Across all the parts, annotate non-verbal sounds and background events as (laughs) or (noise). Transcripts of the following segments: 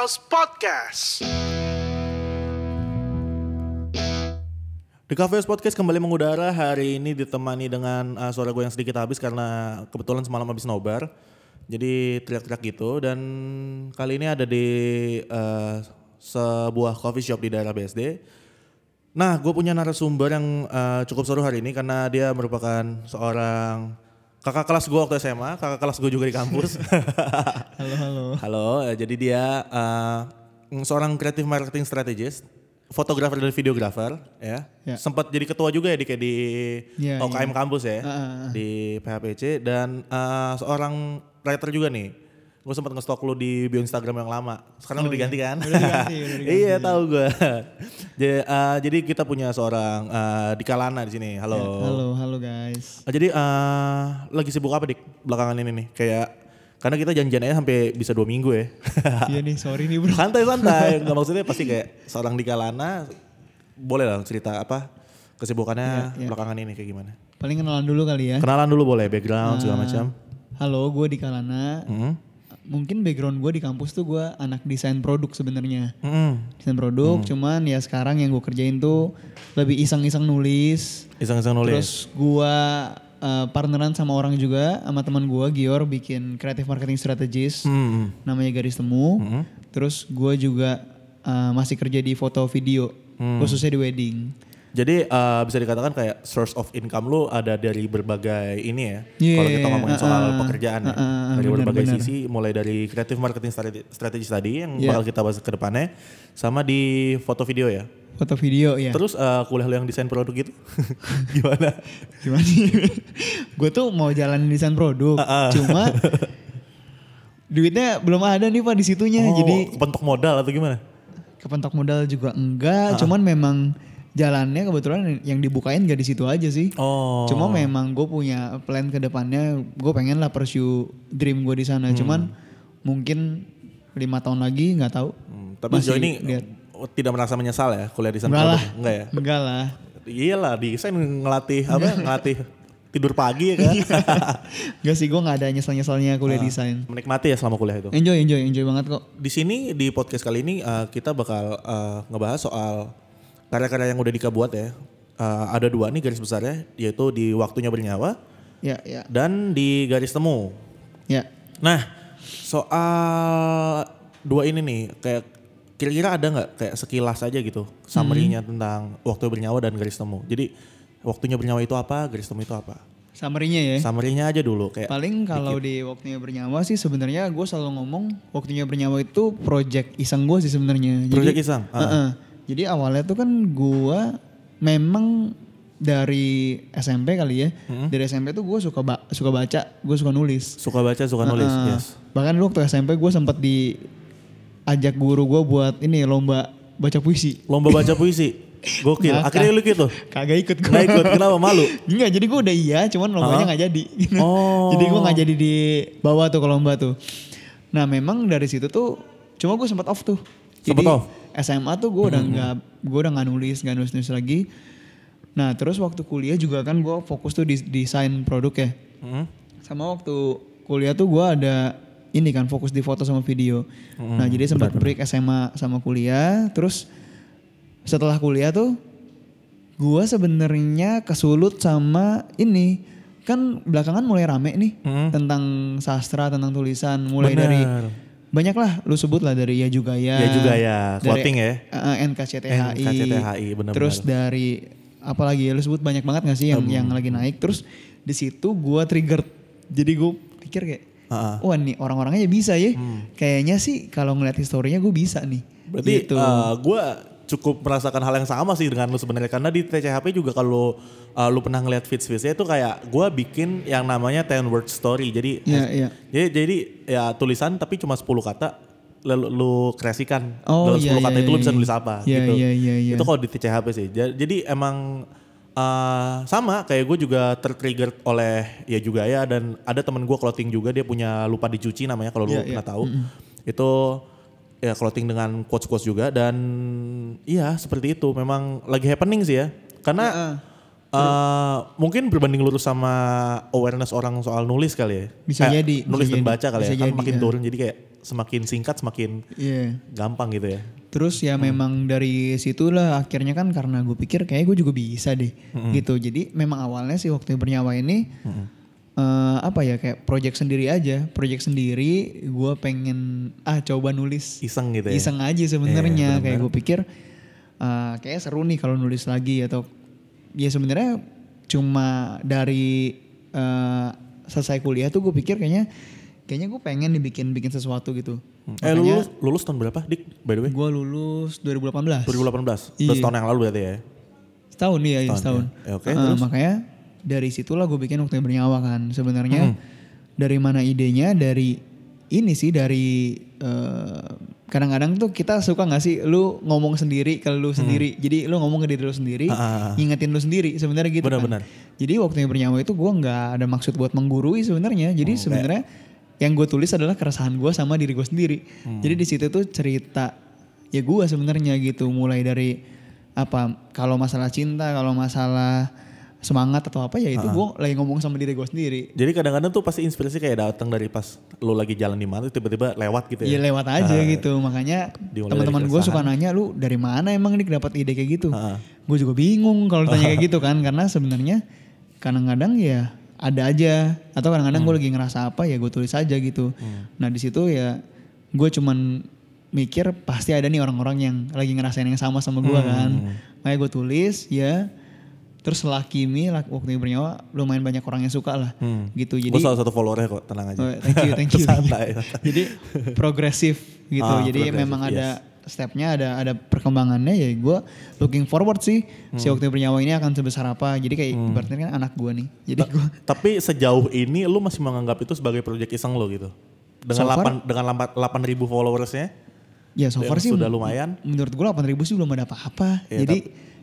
Files Podcast. The Cafe Podcast kembali mengudara hari ini ditemani dengan uh, suara gue yang sedikit habis karena kebetulan semalam habis nobar. Jadi teriak-teriak gitu dan kali ini ada di uh, sebuah coffee shop di daerah BSD. Nah, gue punya narasumber yang uh, cukup seru hari ini karena dia merupakan seorang kakak kelas gue waktu SMA, kakak kelas gue juga di kampus. (laughs) Halo halo. Halo, eh, jadi dia uh, seorang creative marketing strategist, fotografer dan videografer, ya. Ya. Sempat jadi ketua juga ya di kayak di Ya, OKM ya. kampus ya, Ah, ah, ah. di PHPC dan uh, seorang writer juga nih. Gue sempat nge-stalk lu di bio Instagram yang lama. Sekarang Oh, udah diganti iya. kan? Udah diganti, udah (laughs) diganti. iya, tahu gue. (laughs) jadi, uh, jadi kita punya seorang uh, di Kalana di sini. Halo. Ya, halo halo guys. Ah, jadi eh, lagi sibuk apa dik belakangan ini nih? Kayak karena kita janjian aja sampai bisa dua minggu ya. iya nih sorry nih bro. santai santai, (laughs) nggak maksudnya pasti kayak seorang di Kalana boleh lah cerita apa kesibukannya Iya, iya. belakangan ini kayak gimana? Paling kenalan dulu kali ya. Kenalan dulu boleh background segala Ah. macam. Halo gue di Kalana. Hmm. Mungkin background gue di kampus tuh gue anak desain produk sebenarnya. Hmm. Desain produk. Cuman ya sekarang yang gue kerjain tuh lebih iseng-iseng nulis. Iseng-iseng nulis. Terus gue uh, partneran sama orang juga sama teman gue Gior bikin creative marketing strategist. Hmm. namanya garis temu. Hmm. Terus gue juga uh, masih kerja di foto video, Hmm. khususnya di wedding. Jadi eh, bisa dikatakan kayak source of income lu ada dari berbagai ini ya. Iya, Kalau kita ngomongin soal uh-uh, pekerjaan ya. uh-uh, dari benar, berbagai benar. sisi mulai dari creative marketing strate- strategis tadi yang Iya. bakal kita bahas ke depannya sama di foto video ya. Foto video ya. Terus eh, kuliah lu yang desain produk gitu (laughs) gimana? (laughs) Gimana gue tuh mau jalan desain produk, Uh-uh. cuma (laughs) duitnya belum ada nih pak di situnya. Oh, Jadi kepentok modal atau gimana? kepentok modal juga enggak. Cuman memang jalannya kebetulan yang dibukain gak di situ aja sih. Oh. Cuma memang gue punya plan ke depannya, gue pengen lah pursue dream gue di Hmm. sana. Cuman mungkin lima tahun lagi nggak tahu. Hmm, tapi Masih ini lihat. oh, tidak merasa menyesal ya kuliah desain Enggak produk? lah. Enggak ya? Enggak lah. Iyalah desain ngelatih apa? (laughs) ngelatih tidur pagi ya kan? Enggak sih, gue nggak ada nyesel-nyeselnya kuliah desain. Menikmati ya selama kuliah itu. Enjoy, enjoy, enjoy banget kok. Di sini di podcast kali ini uh, kita bakal uh, ngebahas soal karya-karya yang udah Dika buat ya. Uh, ada dua nih garis besarnya, yaitu di waktunya bernyawa Ya, ya, dan di garis temu. ya. Nah, soal dua ini nih, kayak kira-kira ada nggak kayak sekilas aja gitu summary-nya tentang waktu bernyawa dan garis temu. Jadi waktunya bernyawa itu apa, garis temu itu apa? Summary-nya ya. Summary-nya aja dulu kayak. Paling kalau di waktunya bernyawa sih sebenarnya gue selalu ngomong waktunya bernyawa itu project iseng gue sih sebenarnya. Jadi- Project iseng, ah. Heeh. Jadi awalnya tuh kan gue memang dari SMP kali ya. Dari SMP tuh gue suka ba- suka baca, gue suka nulis. Suka baca, suka nulis, Heeh. yes. Bahkan dulu waktu SMP gue sempat diajak guru gue buat ini lomba baca puisi. Lomba baca puisi. Gokil. Ngakak. Akhirnya lu gitu. Kagak ikut gue. Nggak ikut, kenapa malu? Enggak, jadi gue udah iya, cuman lombanya nggak jadi. (laughs) Oh. jadi gue nggak jadi di bawah tuh ke lomba tuh. Nah memang dari situ tuh, cuma gue sempat off tuh. Jadi? SMA tuh gue udah nggak, gue udah nggak nulis, nggak nulis nulis lagi. Nah terus waktu kuliah juga kan gue fokus tuh di desain produk ya. Hmm. Sama waktu kuliah tuh gue ada ini kan fokus di foto sama video. nah jadi sempat break SMA sama kuliah. Terus setelah kuliah tuh gue sebenarnya kesulut sama ini kan belakangan mulai rame nih Hmm. tentang sastra tentang tulisan mulai Bener. dari banyak lah lu sebut lah dari ya juga ya Ya juga ya, clothing ya. eh, NKCTHI, NKCTHI, bener-bener. terus dari apalagi ya lu sebut banyak banget gak sih yang yang lagi naik terus di situ gua trigger jadi gue pikir kayak ah. wah nih orang-orangnya bisa ya kayaknya sih kalau ngeliat historinya gue bisa nih Berarti gitu. gue cukup merasakan hal yang sama sih dengan lu sebenarnya. Karena di TCHP juga kalau uh, lu pernah ngeliat feeds feedsnya itu kayak gue bikin yang namanya 10 word story. Jadi Iya, iya. jadi jadi ya tulisan tapi cuma 10 kata lalu lu kreasikan. Oh, dalam 10 iya, kata iya, itu lu bisa iya. nulis apa gitu. itu kalau di TCHP sih. Ja- jadi emang uh, sama kayak gue juga tertrigger oleh ya juga ya dan ada temen gue clothing juga dia punya lupa dicuci namanya kalau lu iya. pernah tahu. Itu ya clothing dengan quotes quotes juga dan iya seperti itu memang lagi happening sih ya karena Heeh. eh, mungkin berbanding lurus sama awareness orang soal nulis kali ya Bisa jadi, nulis bisa dan jadi, baca kali ya kan jadi, makin ya. turun jadi kayak semakin singkat semakin Iya. gampang gitu ya. Terus ya memang dari situlah akhirnya kan karena gue pikir kayak gue juga bisa deh gitu. Jadi memang awalnya sih waktu bernyawa ini eh, apa ya kayak project sendiri aja, project sendiri. Gue pengen ah coba nulis Iseng gitu ya. iseng aja sebenarnya kayak gue pikir eh, kayak seru nih kalau nulis lagi atau ya sebenarnya cuma dari eh, selesai kuliah tuh gue pikir kayaknya kayaknya gue pengen dibikin bikin sesuatu gitu. Eh lu lulus, lulus tahun berapa Dik by the way? Gue lulus 2018. 2018. Iya. Udah setahun yang lalu berarti ya. Setahun nih ya, Setahun, setahun. ya. Ya, oke, Eh, terus? makanya dari situlah gue bikin waktu yang bernyawa kan. Sebenarnya Hmm. dari mana idenya? Dari ini sih dari eh, kadang-kadang tuh kita suka nggak sih lu ngomong sendiri ke lu sendiri. Jadi lu ngomong ke diri lu sendiri, Hmm. Ah, ah. ngingetin lu sendiri. Sebenarnya gitu Benar-benar. kan. Jadi waktu yang bernyawa itu gue nggak ada maksud buat menggurui sebenarnya. Jadi Hmm, sebenarnya yang gue tulis adalah keresahan gue sama diri gue sendiri. Hmm. Jadi di situ tuh cerita ya gue sebenarnya gitu. Mulai dari apa kalau masalah cinta, kalau masalah semangat atau apa ya itu gue lagi ngomong sama diri gue sendiri. Jadi kadang-kadang tuh pasti inspirasi kayak datang dari pas lu lagi jalan di mana tiba-tiba lewat gitu Iya ya. lewat aja gitu. Makanya teman-teman gue suka nanya lu dari mana emang nih dapat ide kayak gitu. Ah. Gue juga bingung kalau tanya kayak (laughs) gitu kan karena sebenarnya kadang-kadang ya ada aja atau kadang-kadang gue lagi ngerasa apa ya gue tulis aja gitu. Nah di situ ya gue cuman mikir pasti ada nih orang-orang yang lagi ngerasain yang sama sama gue kan. Makanya gue tulis ya. Terus setelah Kimi lak- waktu ini bernyawa lumayan banyak orang yang suka lah Hmm. gitu. Jadi Gue salah satu followernya kok, tenang aja. Oh, thank you, thank you. (laughs) Santai. (laughs) Jadi progresif gitu. Ah, Jadi progresif, memang ada stepnya, ada ada perkembangannya ya. Gue looking forward sih si Hmm. waktu bernyawa ini akan sebesar apa. Jadi kayak berarti kan anak gue nih. Jadi gue Tapi sejauh ini lu masih menganggap itu sebagai project iseng lo gitu. Dengan So far? 8 dengan 8 ribu followersnya ya so far sih sudah lumayan. menurut gue 8 ribu sih belum ada apa-apa. Iya, Jadi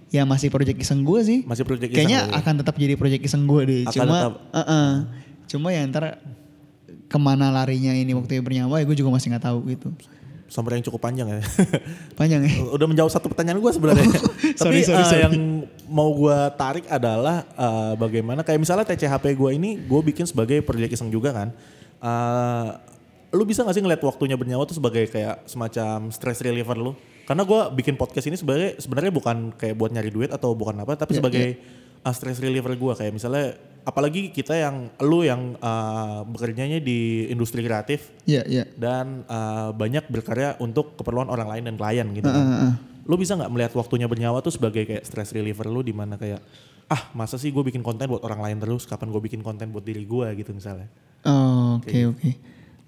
ya masih project iseng gue sih. Masih project iseng Kayaknya ya? akan tetap jadi project iseng gue deh. Akan Cuma tetap. eh-eh. cuma ya ntar ke mana larinya ini waktu bernyawa ya gue juga masih nggak tahu gitu. Sampai yang cukup panjang ya. (laughs) Panjang ya. Udah menjawab satu pertanyaan gue sebenarnya. Tapi (laughs) sorry, sorry, eh, sorry. yang mau gue tarik adalah eh, bagaimana kayak misalnya TCHP gue ini gue bikin sebagai project iseng juga kan. Eh, lu bisa gak sih ngeliat waktunya bernyawa tuh sebagai kayak semacam stress reliever lu? Karena gue bikin podcast ini sebagai sebenarnya bukan kayak buat nyari duit atau bukan apa, tapi Iya, sebagai uh, stress reliever gue kayak misalnya apalagi kita yang lu yang uh, bekerjanya di industri kreatif Iya, iya. dan uh, banyak berkarya untuk keperluan orang lain dan klien gitu kan. Heeh, heeh. Lu bisa nggak melihat waktunya bernyawa tuh sebagai kayak stress reliever lu di mana kayak ah masa sih gue bikin konten buat orang lain terus kapan gue bikin konten buat diri gue gitu misalnya Oh, Oke oke.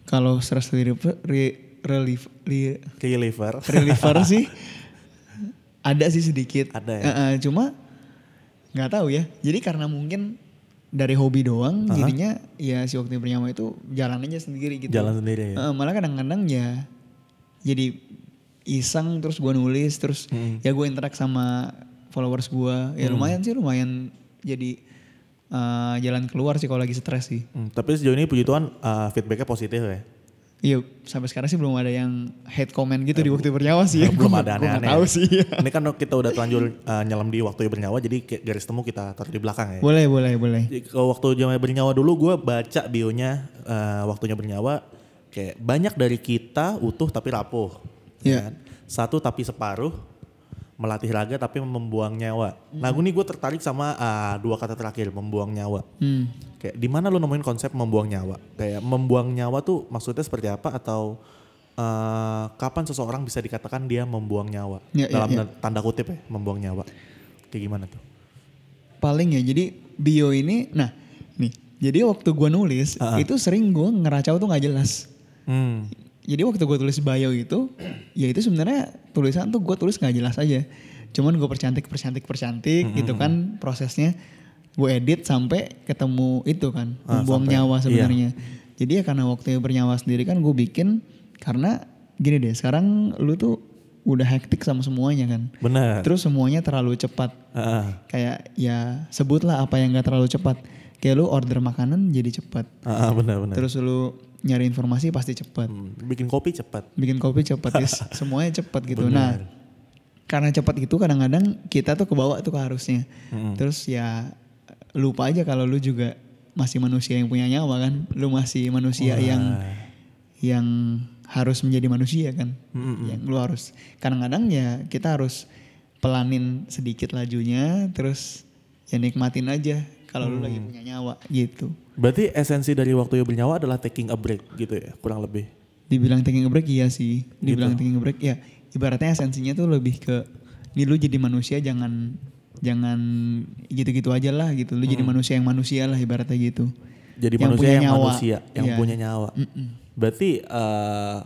Kalau stress reliever, re, relief, li- reliever reliever (laughs) sih ada sih sedikit. Ada ya? Eh, eh, cuma nggak tahu ya. Jadi karena mungkin dari hobi doang, jadinya ya si waktu bernyawa itu jalan aja sendiri gitu. jalan sendiri ya Eh, malah kadang-kadang ya jadi iseng terus gua nulis terus Hmm. ya gue interak sama followers gua ya lumayan sih lumayan jadi eh, jalan keluar sih kalau lagi stres sih. Hmm, tapi sejauh ini puji Tuhan uh, feedbacknya positif ya Iya, sampai sekarang sih belum ada yang hate comment gitu di waktu bernyawa sih. ya. belum (laughs) Gua- ada aneh-aneh tahu sih. ini kan kita udah terlanjur uh, nyelam di waktu bernyawa jadi garis temu kita taruh di belakang ya boleh, boleh, boleh. Kalau waktu zaman bernyawa dulu gue baca bionya eh, waktunya bernyawa kayak banyak dari kita utuh tapi rapuh. Iya. kan? Satu tapi separuh melatih raga tapi membuang nyawa. Nah gue nih gue tertarik sama ah, dua kata terakhir membuang nyawa. Hmm. Kayak di mana lu nemuin konsep membuang nyawa? Kayak membuang nyawa tuh maksudnya seperti apa atau eh, kapan seseorang bisa dikatakan dia membuang nyawa? Iya, iya, Dalam iya. tanda kutip ya membuang nyawa. Kayak gimana tuh? Paling ya, jadi bio ini, nah nih, jadi waktu gua nulis Ah, ah. itu sering gua ngeracau tuh nggak jelas. Hmm. Jadi waktu gue tulis bio itu, ya itu sebenarnya tulisan tuh gue tulis nggak jelas aja. Cuman gue percantik, percantik, percantik gitu kan prosesnya. Gue edit sampai ketemu itu kan, Ah, sampai- nyawa iya. sebenarnya. Jadi ya karena waktu bernyawa sendiri kan gue bikin karena gini deh, sekarang lu tuh udah hektik sama semuanya kan. Bener. Terus semuanya terlalu cepat. Ah, Kayak ya sebutlah apa yang gak terlalu cepat. Kayak lu order makanan jadi cepat. ah, ah, bener bener. Terus lu nyari informasi pasti cepat Hmm, bikin kopi cepat. bikin kopi cepat guys (laughs) semuanya cepat gitu Benar. nah karena cepat itu kadang-kadang kita tuh kebawa tuh ke harusnya Mm-mm. terus ya lupa aja kalau lu juga masih manusia yang punya nyawa kan lu masih manusia yang yang harus menjadi manusia kan. Yang lu harus kadang-kadang ya kita harus pelanin sedikit lajunya terus ya nikmatin aja kalau lu lagi punya nyawa gitu. Berarti esensi dari waktu yang bernyawa adalah taking a break gitu ya, kurang lebih. Dibilang taking a break iya sih. Dibilang taking a break ya ibaratnya esensinya tuh lebih ke ini lu jadi manusia jangan jangan gitu-gitu aja lah gitu. Lu jadi manusia yang manusia lah ibaratnya gitu. Jadi Yang manusia punya yang nyawa. manusia, yang Iya. punya nyawa. Berarti eh,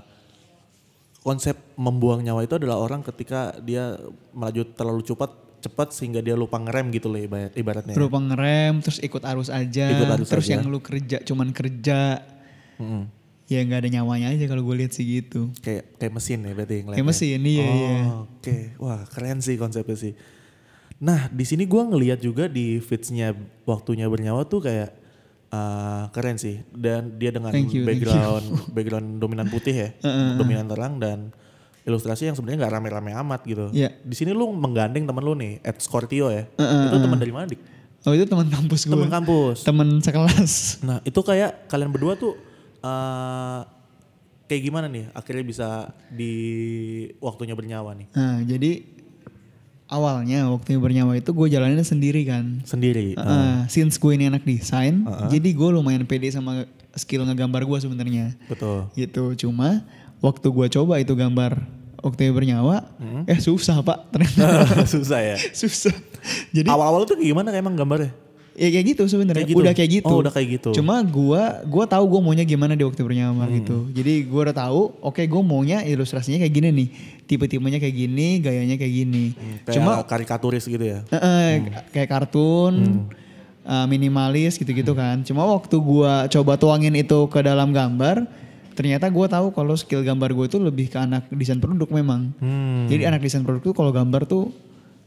konsep membuang nyawa itu adalah orang ketika dia melaju terlalu cepat cepat sehingga dia lupa ngerem gitu loh ibarat- ibaratnya. Berupa ngerem terus ikut arus aja. Ikut arus terus aja. yang lu kerja cuman kerja Mm-mm. ya nggak ada nyawanya aja kalau gue lihat sih gitu. Kayak kayak mesin ya berarti yang Kayak mesin iya oh, iya. Oke, wah keren sih konsepnya sih. Nah di sini gua ngelihat juga di feedsnya waktunya bernyawa tuh kayak uh, keren sih dan dia dengan Thank you, thank you. background background dominan putih ya, (laughs) dominan terang dan ilustrasi yang sebenarnya nggak rame-rame amat gitu. Iya. Di sini lu menggandeng temen lu nih, Ed Scorpio ya. Uh-uh, itu teman dari mana dik? Oh itu teman kampus gue. Teman kampus. Temen sekelas. Nah itu kayak kalian berdua tuh uh, kayak gimana nih akhirnya bisa di waktunya bernyawa nih Nah jadi awalnya waktu bernyawa itu gue jalanin sendiri kan. sendiri. Uh, since gue ini anak desain, jadi gue lumayan pede sama skill ngegambar gue sebenarnya. Betul. Gitu. Cuma waktu gue coba itu gambar waktu bernyawa, eh susah pak ternyata (laughs) Susah ya. (laughs) susah. Jadi Awal-awal tuh kayak gimana emang gambarnya? ya kayak gitu sebenarnya. Gitu? Udah kayak gitu. Oh, udah kayak gitu. Cuma gua gua tahu gua maunya gimana di waktu bernyawa Hmm. gitu. Jadi gua udah tahu, oke gua maunya ilustrasinya kayak gini nih. Tipe-tipenya kayak gini, gayanya kayak gini. Kayak Cuma karikaturis gitu ya. eh, eh, kayak kartun, Hmm. eh, minimalis gitu-gitu kan. Cuma waktu gua coba tuangin itu ke dalam gambar, ternyata gua tahu kalau skill gambar gue tuh lebih ke anak desain produk memang. Hmm. Jadi anak desain produk tuh kalau gambar tuh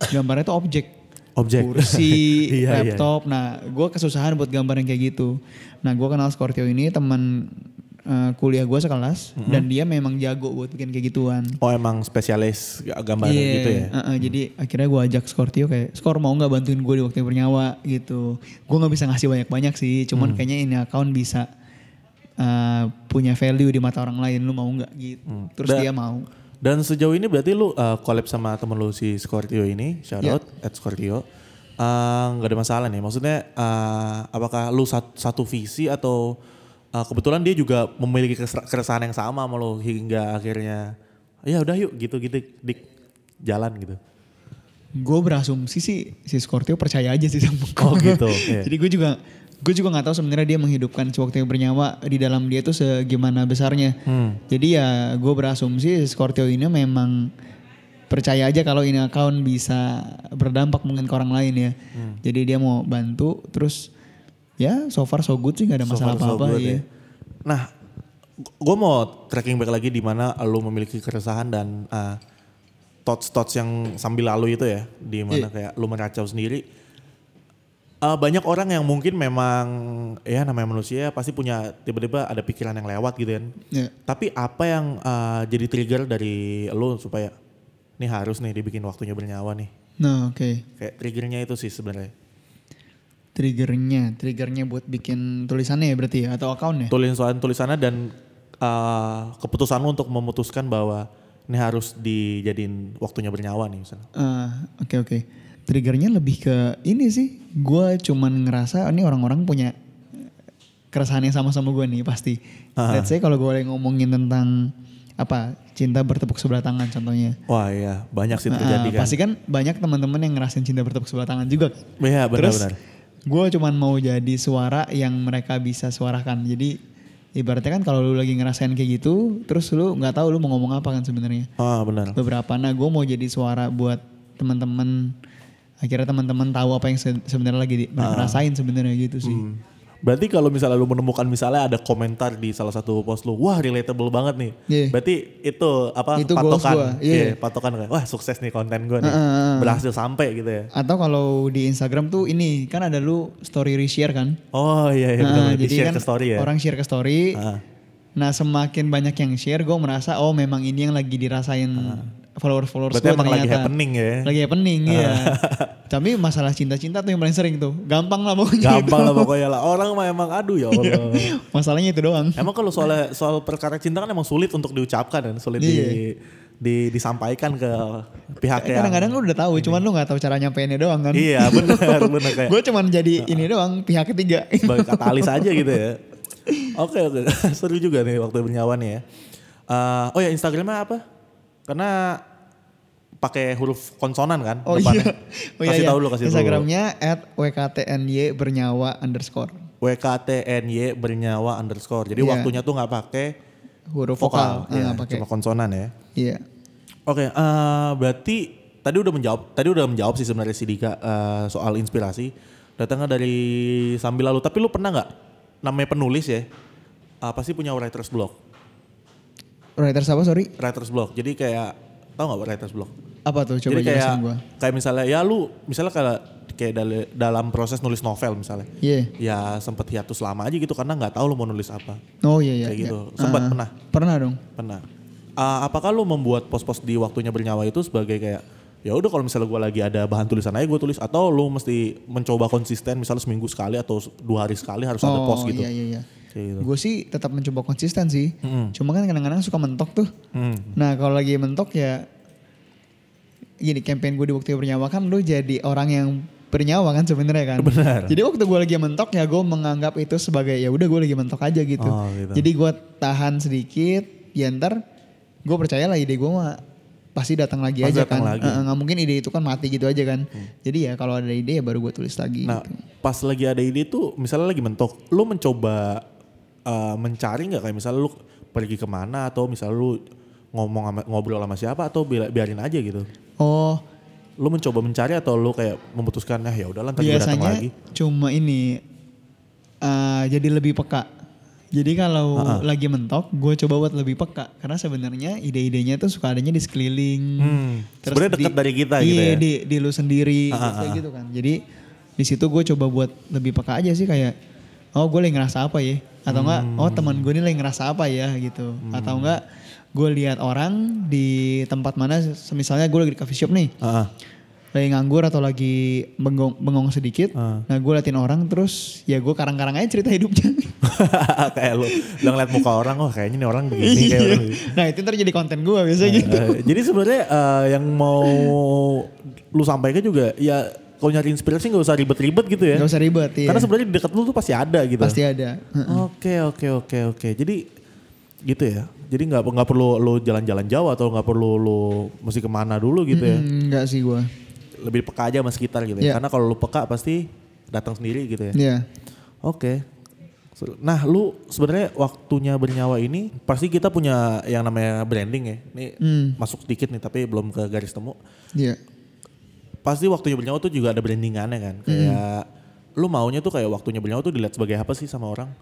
gambarnya tuh objek. Objek. Kursi, (laughs) Iya, iya. laptop. Nah, gue kesusahan buat gambar yang kayak gitu. Nah, gue kenal Scorpio ini teman eh, kuliah gue sekelas dan dia memang jago buat bikin kayak gituan. Oh emang spesialis gambar Iya, gitu ya? eh, eh, jadi akhirnya gue ajak Scorpio kayak, Skor mau nggak bantuin gue di waktu yang bernyawa gitu. Gue nggak bisa ngasih banyak-banyak sih, cuman Hmm. kayaknya ini account bisa eh, punya value di mata orang lain. Lu mau nggak gitu? Terus Da- dia mau. Dan sejauh ini berarti lu uh, collab sama temen lu si Scorpio ini, shout out at Scorpio. Uh, nggak ada masalah nih, maksudnya uh, apakah lu satu, satu visi atau uh, kebetulan dia juga memiliki keresahan yang sama sama lu hingga akhirnya ya udah yuk gitu gitu dik jalan gitu. Gue berasumsi sih si Scorpio percaya aja sih sama gue. Oh, gitu, (laughs) iya. Jadi gue juga gue juga nggak tahu sebenarnya dia menghidupkan yang bernyawa di dalam dia tuh segimana besarnya. Hmm. Jadi ya gue berasumsi si Scorpio ini memang percaya aja kalau ini account bisa berdampak mungkin ke orang lain ya. Hmm. Jadi dia mau bantu terus ya so far so good sih nggak ada So masalah so apa-apa good ya. ya. Nah, gue mau tracking back lagi di mana lu memiliki keresahan dan uh, thoughts-thoughts yang sambil lalu itu ya, di mana Iya. kayak lu meracau sendiri. Uh, banyak orang yang mungkin memang ya namanya manusia pasti punya tiba-tiba ada pikiran yang lewat gitu kan. Ya. Tapi apa yang uh, jadi trigger dari lu supaya ini harus nih dibikin waktunya bernyawa nih. Nah oke. Kayak triggernya itu sih sebenarnya. Triggernya, triggernya buat bikin tulisannya ya berarti ya atau account ya? tulisan tulisannya dan uh, keputusan lu untuk memutuskan bahwa ini harus dijadiin waktunya bernyawa nih misalnya. Ah, Oke oke. Triggernya lebih ke ini sih. Gue cuman ngerasa ini orang-orang punya keresahan yang sama sama gue nih pasti. Ah. Let's say kalau gue lagi ngomongin tentang apa cinta bertepuk sebelah tangan contohnya. Wah iya banyak sih Nah, terjadi kan. Pasti kan banyak teman-teman yang ngerasain cinta bertepuk sebelah tangan juga. Iya benar-benar. gue cuman mau jadi suara yang mereka bisa suarakan. Jadi ibaratnya kan kalau lu lagi ngerasain kayak gitu, terus lu nggak tahu lu mau ngomong apa kan sebenarnya. Ah benar. Beberapa, nah gue mau jadi suara buat teman-teman. Akhirnya teman-teman tahu apa yang se- sebenarnya lagi di- mereka rasain sebenarnya gitu sih. Hmm. Berarti kalau misalnya lu menemukan misalnya ada komentar di salah satu post lu, wah relatable banget nih. Iya. Berarti itu apa Itu patokan? iya. patokan kan. Wah sukses nih konten gue nih. Ah, ah, ah. Berhasil sampai gitu ya. Atau kalau di Instagram tuh ini kan ada lu story reshare kan. Oh iya iya Nah, benar. Di jadi share kan ke story ya. orang share ke story. Ah. Nah semakin banyak yang share, gue merasa oh memang ini yang lagi dirasain followers-followers Berarti emang lagi happening ya. Lagi happening ya. (laughs) Tapi masalah cinta-cinta tuh yang paling sering tuh. Gampang lah pokoknya. Gampang itu. lah pokoknya lah. Orang mah emang aduh ya Allah. (laughs) Masalahnya itu doang. emang kalau soal soal perkara cinta kan emang sulit untuk diucapkan dan sulit di, Iya. di disampaikan ke pihak yang Kadang-kadang lu udah tahu, cuman lu nggak tahu cara nyampeinnya doang kan. Iya benar (laughs) benar kayak Gue cuman jadi ini doang pihak ketiga. sebagai katalis aja gitu ya. Oke oke seru juga nih waktu bernyawa nih ya. Eh, oh ya Instagramnya apa? Karena pakai huruf konsonan kan Oh depannya. iya. Oh iya, kasih iya. tahu dulu kasih. Instagramnya at wktny bernyawa underscore. WKTNY bernyawa underscore. Jadi Iya. waktunya tuh nggak pakai Huruf vokal, vokal. ya, Ah, pakai. cuma konsonan ya. Iya. Oke, eh, berarti tadi udah menjawab, tadi udah menjawab sih sebenarnya si Dika eh, soal inspirasi. Datangnya dari sambil lalu. Tapi lu pernah nggak namanya penulis ya? eh, pasti punya writer's block. Writers apa sorry? Writer's block. Jadi kayak tau nggak writer's block? Apa tuh? Coba Jadi kayak gua. kayak misalnya ya lu misalnya kayak kayak dal- dalam proses nulis novel misalnya. Iya. Ya sempet hiatus lama aja gitu karena nggak tahu lu mau nulis apa. Oh iya iya. Kayak iya. gitu. Sempat Ah, pernah? Pernah dong. Pernah. Uh, apakah lu membuat pos-pos di waktunya bernyawa itu sebagai kayak ya udah kalau misalnya gue lagi ada bahan tulisan aja gue tulis atau lu mesti mencoba konsisten misalnya seminggu sekali atau dua hari sekali harus ada pos gitu. iya iya iya. Gitu. Gue sih tetap mencoba konsisten sih. Cuma kan kadang-kadang suka mentok tuh. Hmm. Nah kalau lagi mentok ya gini campaign gue di waktu bernyawa kan lu jadi orang yang bernyawa kan sebenarnya kan. Benar. Jadi waktu gue lagi mentok ya gue menganggap itu sebagai ya udah gue lagi mentok aja gitu. Oh, gitu. Jadi gue tahan sedikit, ya ntar gue percaya lah ide gue mah pasti datang lagi Pasti aja datang kan. lagi. Eh, nggak mungkin ide itu kan mati gitu aja kan. Jadi ya kalau ada ide ya baru gue tulis lagi. Nah gitu. pas lagi ada ide tuh misalnya lagi mentok, lu mencoba uh, mencari nggak kayak misalnya lu pergi ke mana atau misalnya lu ngomong sama, ngobrol sama siapa atau bi- biarin aja gitu. Oh Lu mencoba mencari atau lu kayak memutuskan nah ya udahlah gue datang biasanya lagi. cuma ini eh, jadi lebih peka. Jadi kalau lagi mentok, gue coba buat lebih peka karena sebenarnya ide-idenya tuh suka adanya di sekeliling. Hmm, sebenarnya di- dekat dari kita iya, gitu ya. di di lu sendiri ah, kayak gitu kan. Jadi di situ gue coba buat lebih peka aja sih kayak oh gue lagi ngerasa apa ya atau enggak Hmm. oh teman gue ini lagi ngerasa apa ya gitu atau enggak gue lihat orang di tempat mana misalnya gue lagi di coffee shop nih ah. lagi nganggur atau lagi bengong, bengong sedikit. Ah. Nah gue liatin orang terus ya gue karang-karang aja cerita hidupnya. (laughs) kayak lu udah ngeliat muka orang oh kayaknya ini orang begini kayak orang begini. nah itu ntar jadi konten gue biasanya gitu. Eh, jadi sebenarnya eh, yang mau lu sampaikan juga ya kalau nyari inspirasi nggak usah ribet-ribet gitu ya. Gak usah ribet ya. Karena sebenarnya di dekat lu tuh pasti ada gitu. Pasti ada. Oke oke oke oke. Jadi gitu ya. Jadi nggak nggak perlu lu jalan-jalan jauh atau nggak perlu lu mesti ke mana dulu gitu ya. Enggak sih gue. Lebih peka aja sama sekitar gitu Iya. ya. Karena kalau lu peka pasti datang sendiri gitu ya. Iya. Oke. Seru. Nah, lu sebenarnya waktunya bernyawa ini pasti kita punya yang namanya branding ya. Ini Hmm. masuk sedikit nih tapi belum ke garis temu. Iya. Pasti waktunya bernyawa tuh juga ada brandingannya kan. Kayak lu maunya tuh kayak waktunya bernyawa tuh dilihat sebagai apa sih sama orang?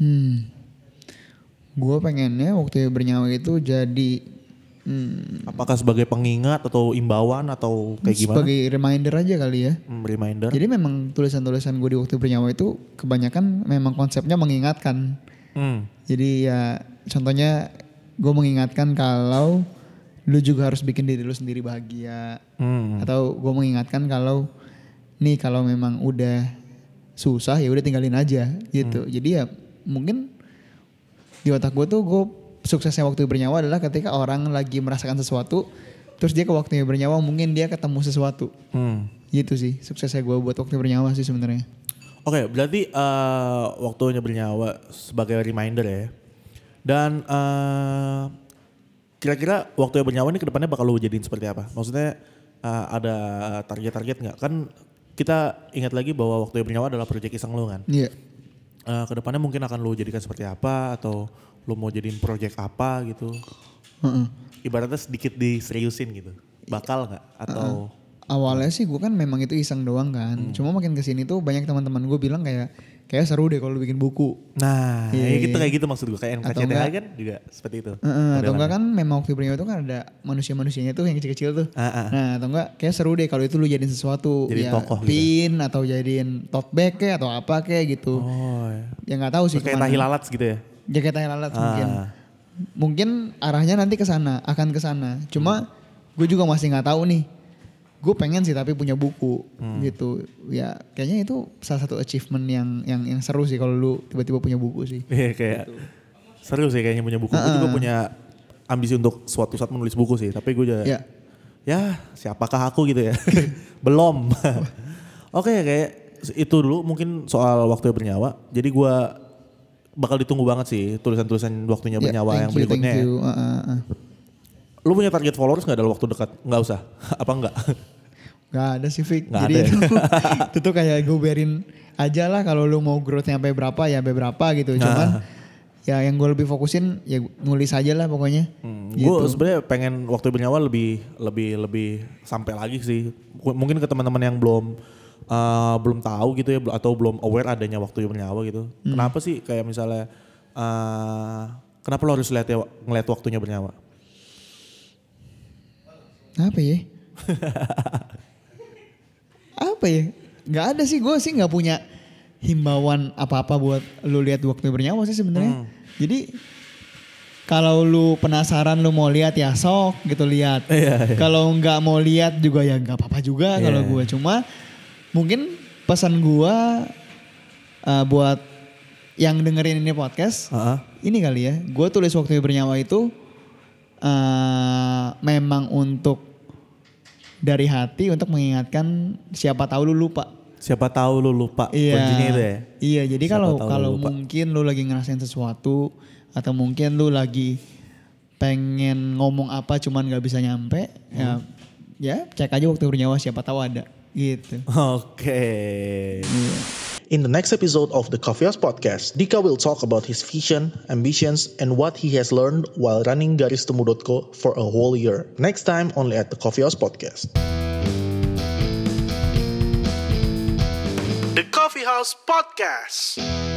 Hmm. Gue pengennya waktu bernyawa itu jadi hmm, Apakah sebagai pengingat atau imbauan atau kayak gimana? sebagai reminder aja kali ya. Hmm, reminder. Jadi memang tulisan-tulisan gue di waktu bernyawa itu kebanyakan memang konsepnya mengingatkan. Hmm. Jadi ya contohnya gue mengingatkan kalau lu juga harus bikin diri lu sendiri bahagia. Hmm. Atau gue mengingatkan kalau nih kalau memang udah susah ya udah tinggalin aja gitu. Jadi ya mungkin di otak gue tuh gue suksesnya waktu bernyawa adalah ketika orang lagi merasakan sesuatu terus dia ke waktunya bernyawa mungkin dia ketemu sesuatu. Hmm. Gitu sih suksesnya gue buat waktu bernyawa sih sebenarnya. Oke, berarti eh, waktunya bernyawa sebagai reminder ya. Dan eh, kira-kira waktunya bernyawa ini ke depannya bakal lu jadiin seperti apa? Maksudnya eh, ada target-target nggak? Kan kita ingat lagi bahwa waktunya bernyawa adalah proyek iseng lu kan. Iya. Eh, ke depannya mungkin akan lu jadikan seperti apa atau lu mau jadiin proyek apa gitu? Heeh. Ibaratnya sedikit diseriusin gitu. Bakal nggak? Atau Awalnya sih gue kan memang itu iseng doang kan. Hmm. Cuma makin ke sini tuh banyak teman-teman gue bilang kayak kayak seru deh kalau bikin buku. Nah, Iya. ya gitu kayak gitu maksud gue kayak NKCTH enggak- kan juga seperti itu. Heeh, atau enggak kan memang waktu itu kan ada manusia-manusianya tuh yang kecil-kecil tuh. Ah, ah. Nah atau enggak kayak seru deh kalau itu lu jadiin sesuatu. Jadi ya, tokoh gitu. pin atau jadiin tote bag kayak atau apa kayak gitu. Oh, ya. Ya nggak tahu sih kayak tahi lalat gitu ya? Jaket tahi lalat mungkin. Ah. mungkin arahnya nanti ke sana, akan ke sana. Cuma gue juga masih nggak tahu nih. Gue pengen sih tapi punya buku gitu. Ya kayaknya itu salah satu achievement yang yang yang seru sih kalau lu tiba-tiba punya buku sih. (laughs) Iya kayak seru sih kayaknya punya buku. Gue juga punya ambisi untuk suatu saat menulis buku sih. Tapi gue juga Ya. ya siapakah aku gitu ya. (laughs) Belum. (laughs) Oke kayak itu dulu mungkin soal waktu bernyawa. Jadi gue bakal ditunggu banget sih tulisan-tulisan waktunya Ya, bernyawa yang you, berikutnya. Thank ya. you. Uh, uh, uh. Lu punya target followers gak dalam waktu dekat? Nggak usah. Apa enggak? Gak ada sih Fik. Nggak Jadi ada ya? itu, (laughs) itu tuh kayak gue biarin aja lah kalau lu mau growth sampai berapa ya sampai berapa gitu. Cuman ya yang gue lebih fokusin ya nulis aja lah pokoknya. Hmm, Gitu. Gue sebenarnya pengen waktu bernyawa lebih lebih lebih sampai lagi sih. Mungkin ke teman-teman yang belum uh, belum tahu gitu ya atau belum aware adanya waktu bernyawa gitu. Hmm. Kenapa sih kayak misalnya uh, kenapa lo harus lihat ya, ngeliat waktunya bernyawa? Apa ya? (laughs) apa ya? Gak ada sih gue sih nggak punya himbauan apa-apa buat lu lihat waktu bernyawa sih sebenarnya. Hmm. Jadi kalau lu penasaran lu mau lihat ya sok gitu lihat. Iya, iya. Kalau nggak mau lihat juga ya nggak apa-apa juga Iya. kalau gue cuma mungkin pesan gue uh, buat yang dengerin ini podcast Heeh. ini kali ya, gue tulis waktu bernyawa itu eh memang untuk dari hati untuk mengingatkan siapa tahu lu lupa. Siapa tahu lu lupa Iya. kuncinya itu ya. Iya, jadi Siapa kalau lu kalau lupa. mungkin lu lagi ngerasain sesuatu atau mungkin lu lagi pengen ngomong apa cuman nggak bisa nyampe, ya Hmm. ya cek aja waktu bernyawa siapa tahu ada gitu. (laughs) Oke. Iya. In the next episode of the Coffee House Podcast, Dika will talk about his vision, ambitions, and what he has learned while running Garistemu.co for a whole year. Next time, only at the Coffee House Podcast. The Coffee House Podcast.